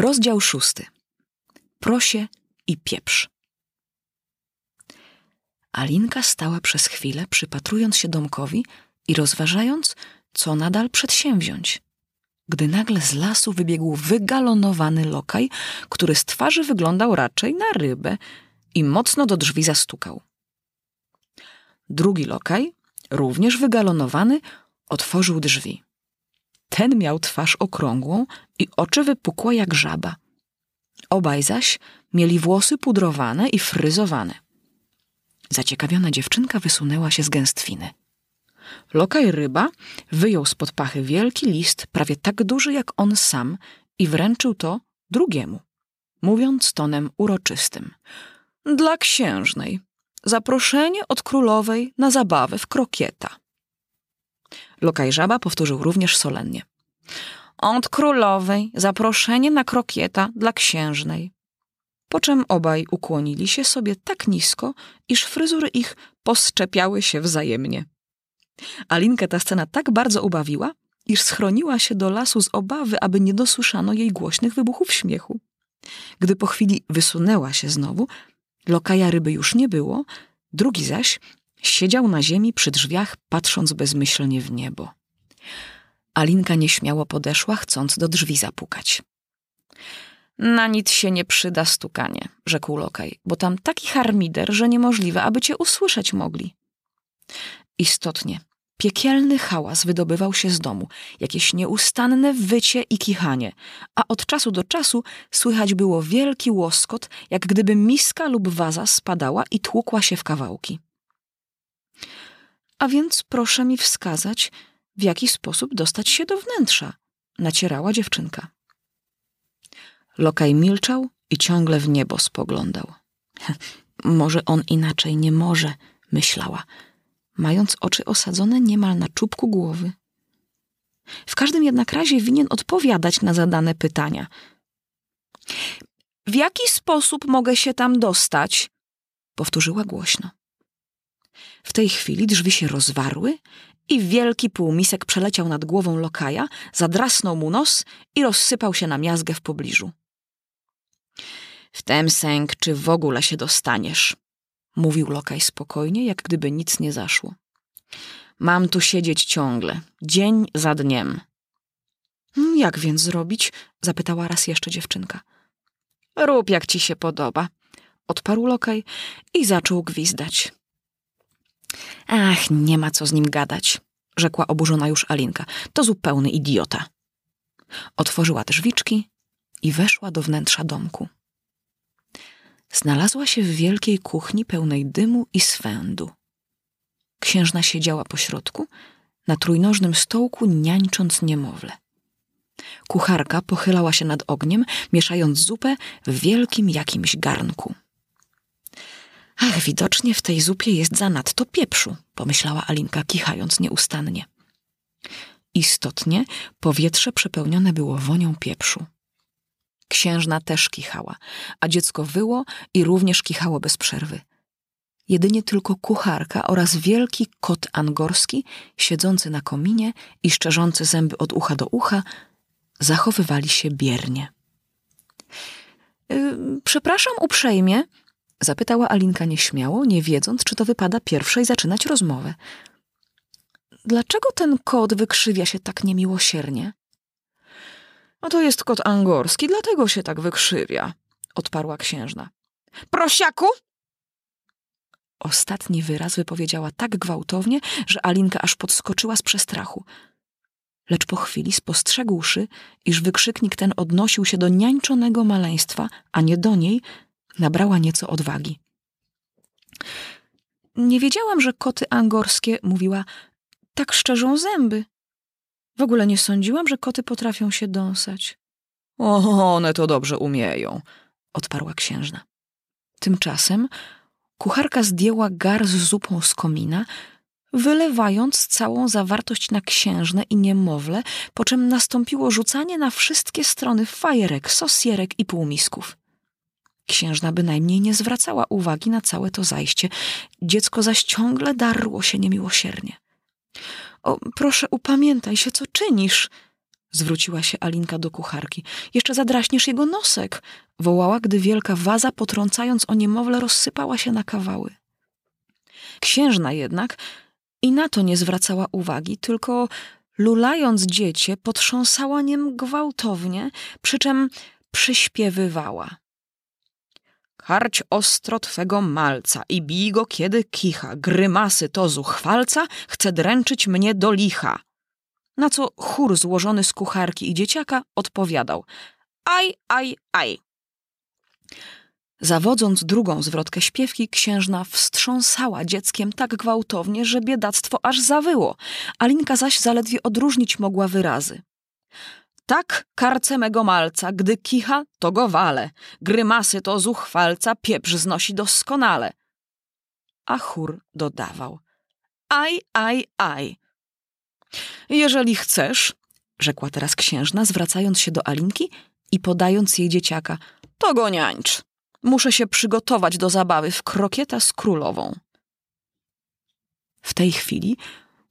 Rozdział szósty. Prosie i pieprz. Alinka stała przez chwilę, przypatrując się domkowi i rozważając, co nadal przedsięwziąć. Gdy nagle z lasu wybiegł wygalonowany lokaj, który z twarzy wyglądał raczej na rybę i mocno do drzwi zastukał. Drugi lokaj, również wygalonowany, otworzył drzwi. Ten miał twarz okrągłą i oczy wypukłe jak żaba. Obaj zaś mieli włosy pudrowane i fryzowane. Zaciekawiona dziewczynka wysunęła się z gęstwiny. Lokaj ryba wyjął spod pachy wielki list, prawie tak duży jak on sam, i wręczył to drugiemu, mówiąc tonem uroczystym. Dla księżnej. Zaproszenie od królowej na zabawę w krokieta. Lokaj żaba powtórzył również solennie. Od królowej zaproszenie na krokieta dla księżnej. Po czym obaj ukłonili się sobie tak nisko, iż fryzury ich poszczepiały się wzajemnie. Alinkę ta scena tak bardzo ubawiła, iż schroniła się do lasu z obawy, aby nie dosłyszano jej głośnych wybuchów śmiechu. Gdy po chwili wysunęła się znowu, lokaja ryby już nie było, drugi zaś siedział na ziemi przy drzwiach, patrząc bezmyślnie w niebo. Alinka nieśmiało podeszła, chcąc do drzwi zapukać. Na nic się nie przyda stukanie, rzekł lokaj, bo tam taki harmider, że niemożliwe, aby cię usłyszeć mogli. Istotnie, piekielny hałas wydobywał się z domu, jakieś nieustanne wycie i kichanie, a od czasu do czasu słychać było wielki łoskot, jak gdyby miska lub waza spadała i tłukła się w kawałki. A więc proszę mi wskazać, w jaki sposób dostać się do wnętrza, nacierała dziewczynka. Lokaj milczał i ciągle w niebo spoglądał. Może on inaczej nie może, myślała, mając oczy osadzone niemal na czubku głowy. W każdym jednak razie winien odpowiadać na zadane pytania. W jaki sposób mogę się tam dostać? Powtórzyła głośno. W tej chwili drzwi się rozwarły i wielki półmisek przeleciał nad głową lokaja, zadrasnął mu nos i rozsypał się na miazgę w pobliżu. W tem sęk, czy w ogóle się dostaniesz, mówił lokaj spokojnie, jak gdyby nic nie zaszło. Mam tu siedzieć ciągle, dzień za dniem. Jak więc zrobić? zapytała raz jeszcze dziewczynka. Rób jak ci się podoba, odparł lokaj i zaczął gwizdać. Ach, nie ma co z nim gadać, rzekła oburzona już Alinka. To zupełny idiota. Otworzyła drzwiczki i weszła do wnętrza domku. Znalazła się w wielkiej kuchni pełnej dymu i swędu. Księżna siedziała po środku, na trójnożnym stołku niańcząc niemowlę. Kucharka pochylała się nad ogniem, mieszając zupę w wielkim jakimś garnku. Ach, widocznie w tej zupie jest zanadto pieprzu, pomyślała Alinka, kichając nieustannie. Istotnie powietrze przepełnione było wonią pieprzu. Księżna też kichała, a dziecko wyło i również kichało bez przerwy. Jedynie tylko kucharka oraz wielki kot angorski, siedzący na kominie i szczerzący zęby od ucha do ucha, zachowywali się biernie. Yy, przepraszam uprzejmie, Zapytała Alinka nieśmiało, nie wiedząc, czy to wypada pierwszej zaczynać rozmowę. Dlaczego ten kot wykrzywia się tak niemiłosiernie? A to jest kot angorski, dlatego się tak wykrzywia, odparła księżna. Prosiaku! Ostatni wyraz wypowiedziała tak gwałtownie, że Alinka aż podskoczyła z przestrachu. Lecz po chwili spostrzegłszy, iż wykrzyknik ten odnosił się do niańczonego maleństwa, a nie do niej, Nabrała nieco odwagi. Nie wiedziałam, że koty angorskie, mówiła, tak szczerzą zęby. W ogóle nie sądziłam, że koty potrafią się dąsać. O, one to dobrze umieją, odparła księżna. Tymczasem kucharka zdjęła gar z zupą z komina, wylewając całą zawartość na księżnę i niemowlę, po czym nastąpiło rzucanie na wszystkie strony fajerek, sosierek i półmisków. Księżna bynajmniej nie zwracała uwagi na całe to zajście. Dziecko zaś ciągle darło się niemiłosiernie. O, proszę, upamiętaj się, co czynisz, Zwróciła się Alinka do kucharki. Jeszcze zadraśniesz jego nosek, wołała, gdy wielka waza, potrącając o niemowlę, rozsypała się na kawały. Księżna jednak i na to nie zwracała uwagi, tylko lulając dziecię, potrząsała niem gwałtownie, przy czym przyśpiewywała. Karć ostro twego malca i bij go, kiedy kicha, grymasy to zuchwalca, chce dręczyć mnie do licha. Na co chór złożony z kucharki i dzieciaka odpowiadał aj, aj, aj. Zawodząc drugą zwrotkę śpiewki, księżna wstrząsała dzieckiem tak gwałtownie, że biedactwo aż zawyło. Alinka zaś zaledwie odróżnić mogła wyrazy. Tak karce mego malca, gdy kicha, to go wale. Grymasy to zuchwalca, pieprz znosi doskonale. A chór dodawał. Aj, aj, aj. Jeżeli chcesz, rzekła teraz księżna, zwracając się do Alinki i podając jej dzieciaka, to go niańcz. Muszę się przygotować do zabawy w krokieta z królową. W tej chwili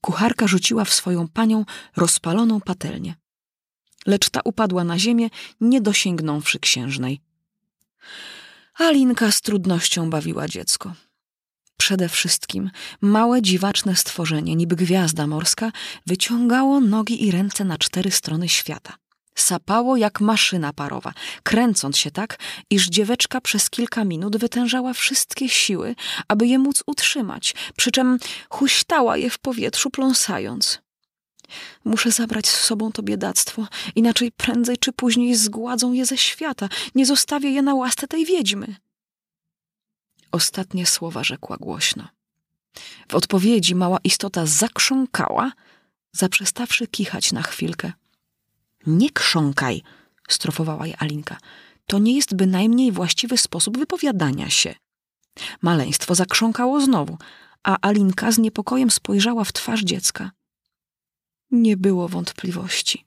kucharka rzuciła w swoją panią rozpaloną patelnię. Lecz ta upadła na ziemię, nie dosięgnąwszy księżnej. Alinka z trudnością bawiła dziecko. Przede wszystkim małe dziwaczne stworzenie, niby gwiazda morska, wyciągało nogi i ręce na cztery strony świata. Sapało jak maszyna parowa, kręcąc się tak, iż dzieweczka przez kilka minut wytężała wszystkie siły, aby je móc utrzymać, przy czym huśtała je w powietrzu pląsając. Muszę zabrać z sobą to biedactwo, inaczej prędzej czy później zgładzą je ze świata. Nie zostawię je na łasce tej wiedźmy. Ostatnie słowa rzekła głośno. W odpowiedzi mała istota zakrząkała, zaprzestawszy kichać na chwilkę. Nie krząkaj, strofowała je Alinka. To nie jest bynajmniej właściwy sposób wypowiadania się. Maleństwo zakrząkało znowu, a Alinka z niepokojem spojrzała w twarz dziecka. Nie było wątpliwości.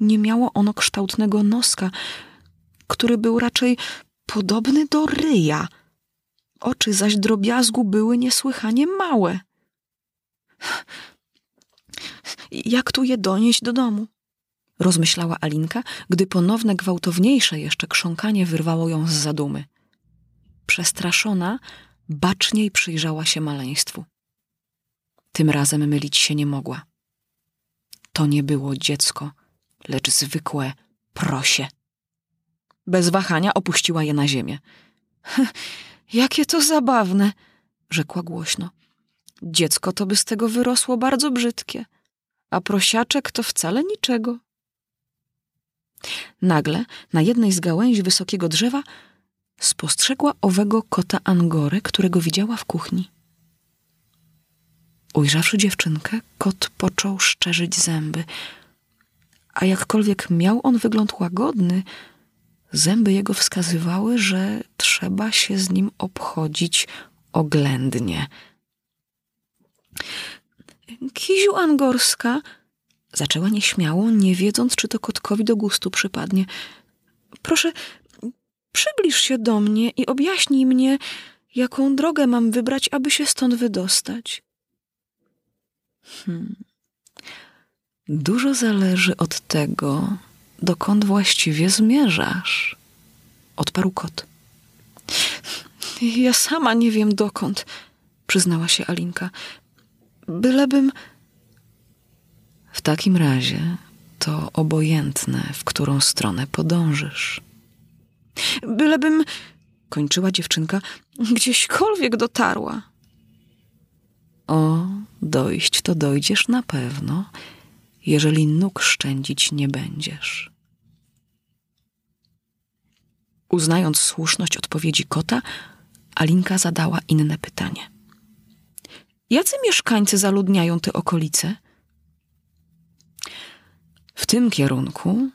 Nie miało ono kształtnego noska, który był raczej podobny do ryja. Oczy zaś drobiazgu były niesłychanie małe. Jak tu je donieść do domu? rozmyślała Alinka, gdy ponowne gwałtowniejsze jeszcze krząkanie wyrwało ją z zadumy. Przestraszona, baczniej przyjrzała się maleństwu. Tym razem mylić się nie mogła. To nie było dziecko, lecz zwykłe prosie. Bez wahania opuściła je na ziemię. Jakie to zabawne, rzekła głośno. Dziecko to by z tego wyrosło bardzo brzydkie, a prosiaczek to wcale niczego. Nagle na jednej z gałęzi wysokiego drzewa spostrzegła owego kota Angorę, którego widziała w kuchni. Ujrzawszy dziewczynkę, kot począł szczerzyć zęby. A jakkolwiek miał on wygląd łagodny, zęby jego wskazywały, że trzeba się z nim obchodzić oględnie. Kiziu Angorska, zaczęła nieśmiało, nie wiedząc, czy to kotkowi do gustu przypadnie. Proszę, przybliż się do mnie i objaśnij mnie, jaką drogę mam wybrać, aby się stąd wydostać. Hmm. Dużo zależy od tego, dokąd właściwie zmierzasz, odparł kot. Ja sama nie wiem dokąd, przyznała się Alinka. Bylebym. W takim razie to obojętne, w którą stronę podążysz. Bylebym, kończyła dziewczynka, gdzieśkolwiek dotarła. O, dojść to dojdziesz na pewno, jeżeli nóg szczędzić nie będziesz. Uznając słuszność odpowiedzi kota, Alinka zadała inne pytanie. Jacy mieszkańcy zaludniają te okolice? W tym kierunku,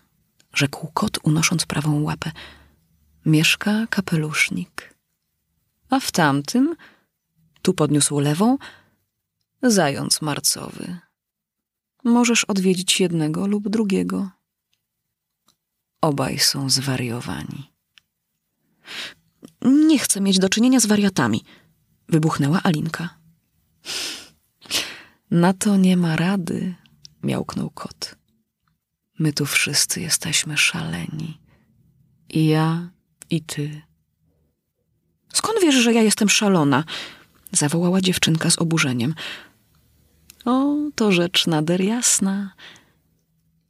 rzekł kot, unosząc prawą łapę, mieszka kapelusznik. A w tamtym, tu podniósł lewą, zając marcowy. Możesz odwiedzić jednego lub drugiego. Obaj są zwariowani. Nie chcę mieć do czynienia z wariatami, wybuchnęła Alinka. Na to nie ma rady, miałknął kot. My tu wszyscy jesteśmy szaleni. I ja, i ty. Skąd wiesz, że ja jestem szalona? zawołała dziewczynka z oburzeniem. O, to rzecz nader jasna.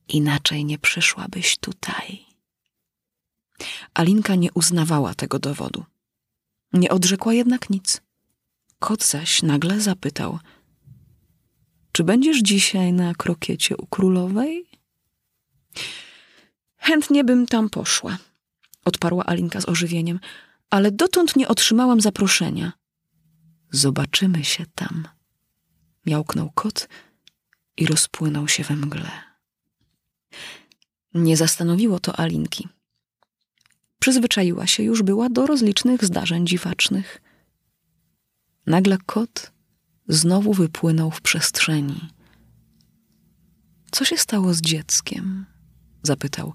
Inaczej nie przyszłabyś tutaj. Alinka nie uznawała tego dowodu. Nie odrzekła jednak nic. Kot zaś nagle zapytał: Czy będziesz dzisiaj na krokiecie u królowej? Chętnie bym tam poszła, odparła Alinka z ożywieniem, ale dotąd nie otrzymałam zaproszenia. Zobaczymy się tam. Miałknął kot i rozpłynął się we mgle. Nie zastanowiło to Alinki. Przyzwyczaiła się już była do rozlicznych zdarzeń dziwacznych. Nagle kot znowu wypłynął w przestrzeni. Co się stało z dzieckiem? zapytał.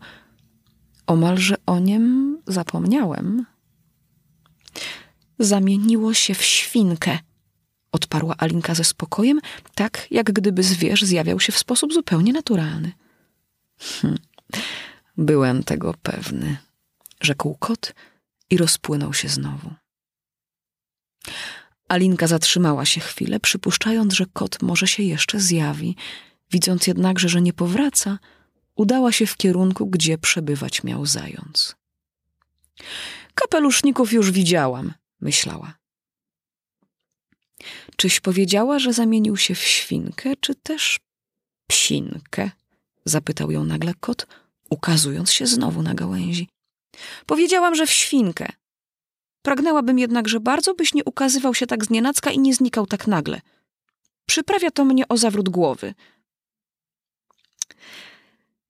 Omalże o niem zapomniałem. Zamieniło się w świnkę, odparła Alinka ze spokojem, tak jak gdyby zwierz zjawiał się w sposób zupełnie naturalny. Hm, byłem tego pewny, rzekł kot i rozpłynął się znowu. Alinka zatrzymała się chwilę, przypuszczając, że kot może się jeszcze zjawi. Widząc jednakże, że nie powraca, udała się w kierunku, gdzie przebywać miał zając. Kapeluszników już widziałam, myślała. Czyś powiedziała, że zamienił się w świnkę, czy też psinkę? Zapytał ją nagle kot, ukazując się znowu na gałęzi. Powiedziałam, że w świnkę. Pragnęłabym jednak, że bardzo byś nie ukazywał się tak znienacka i nie znikał tak nagle. Przyprawia to mnie o zawrót głowy.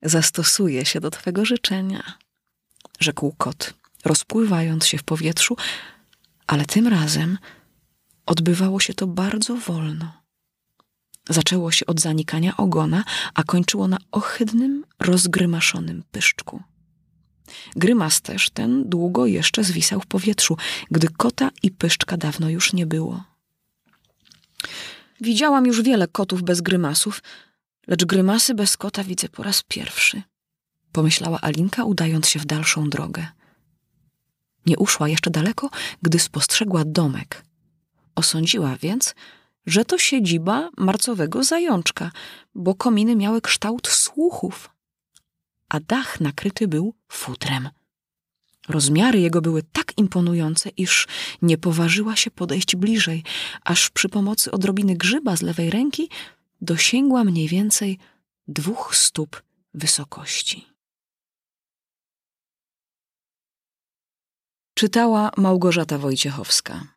Zastosuję się do twego życzenia, rzekł kot, rozpływając się w powietrzu, ale tym razem odbywało się to bardzo wolno. Zaczęło się od zanikania ogona, a kończyło na ohydnym, rozgrymaszonym pyszczku. Grymas też ten długo jeszcze zwisał w powietrzu, gdy kota i pyszczka dawno już nie było. Widziałam już wiele kotów bez grymasów, lecz grymasy bez kota widzę po raz pierwszy, pomyślała Alinka, udając się w dalszą drogę. Nie uszła jeszcze daleko, gdy spostrzegła domek. Osądziła więc, że to siedziba marcowego zajączka, bo kominy miały kształt słuchów, a dach nakryty był futrem. Rozmiary jego były tak imponujące, iż nie poważyła się podejść bliżej, aż przy pomocy odrobiny grzyba z lewej ręki dosięgła mniej więcej dwóch stóp wysokości. Czytała Małgorzata Wojciechowska.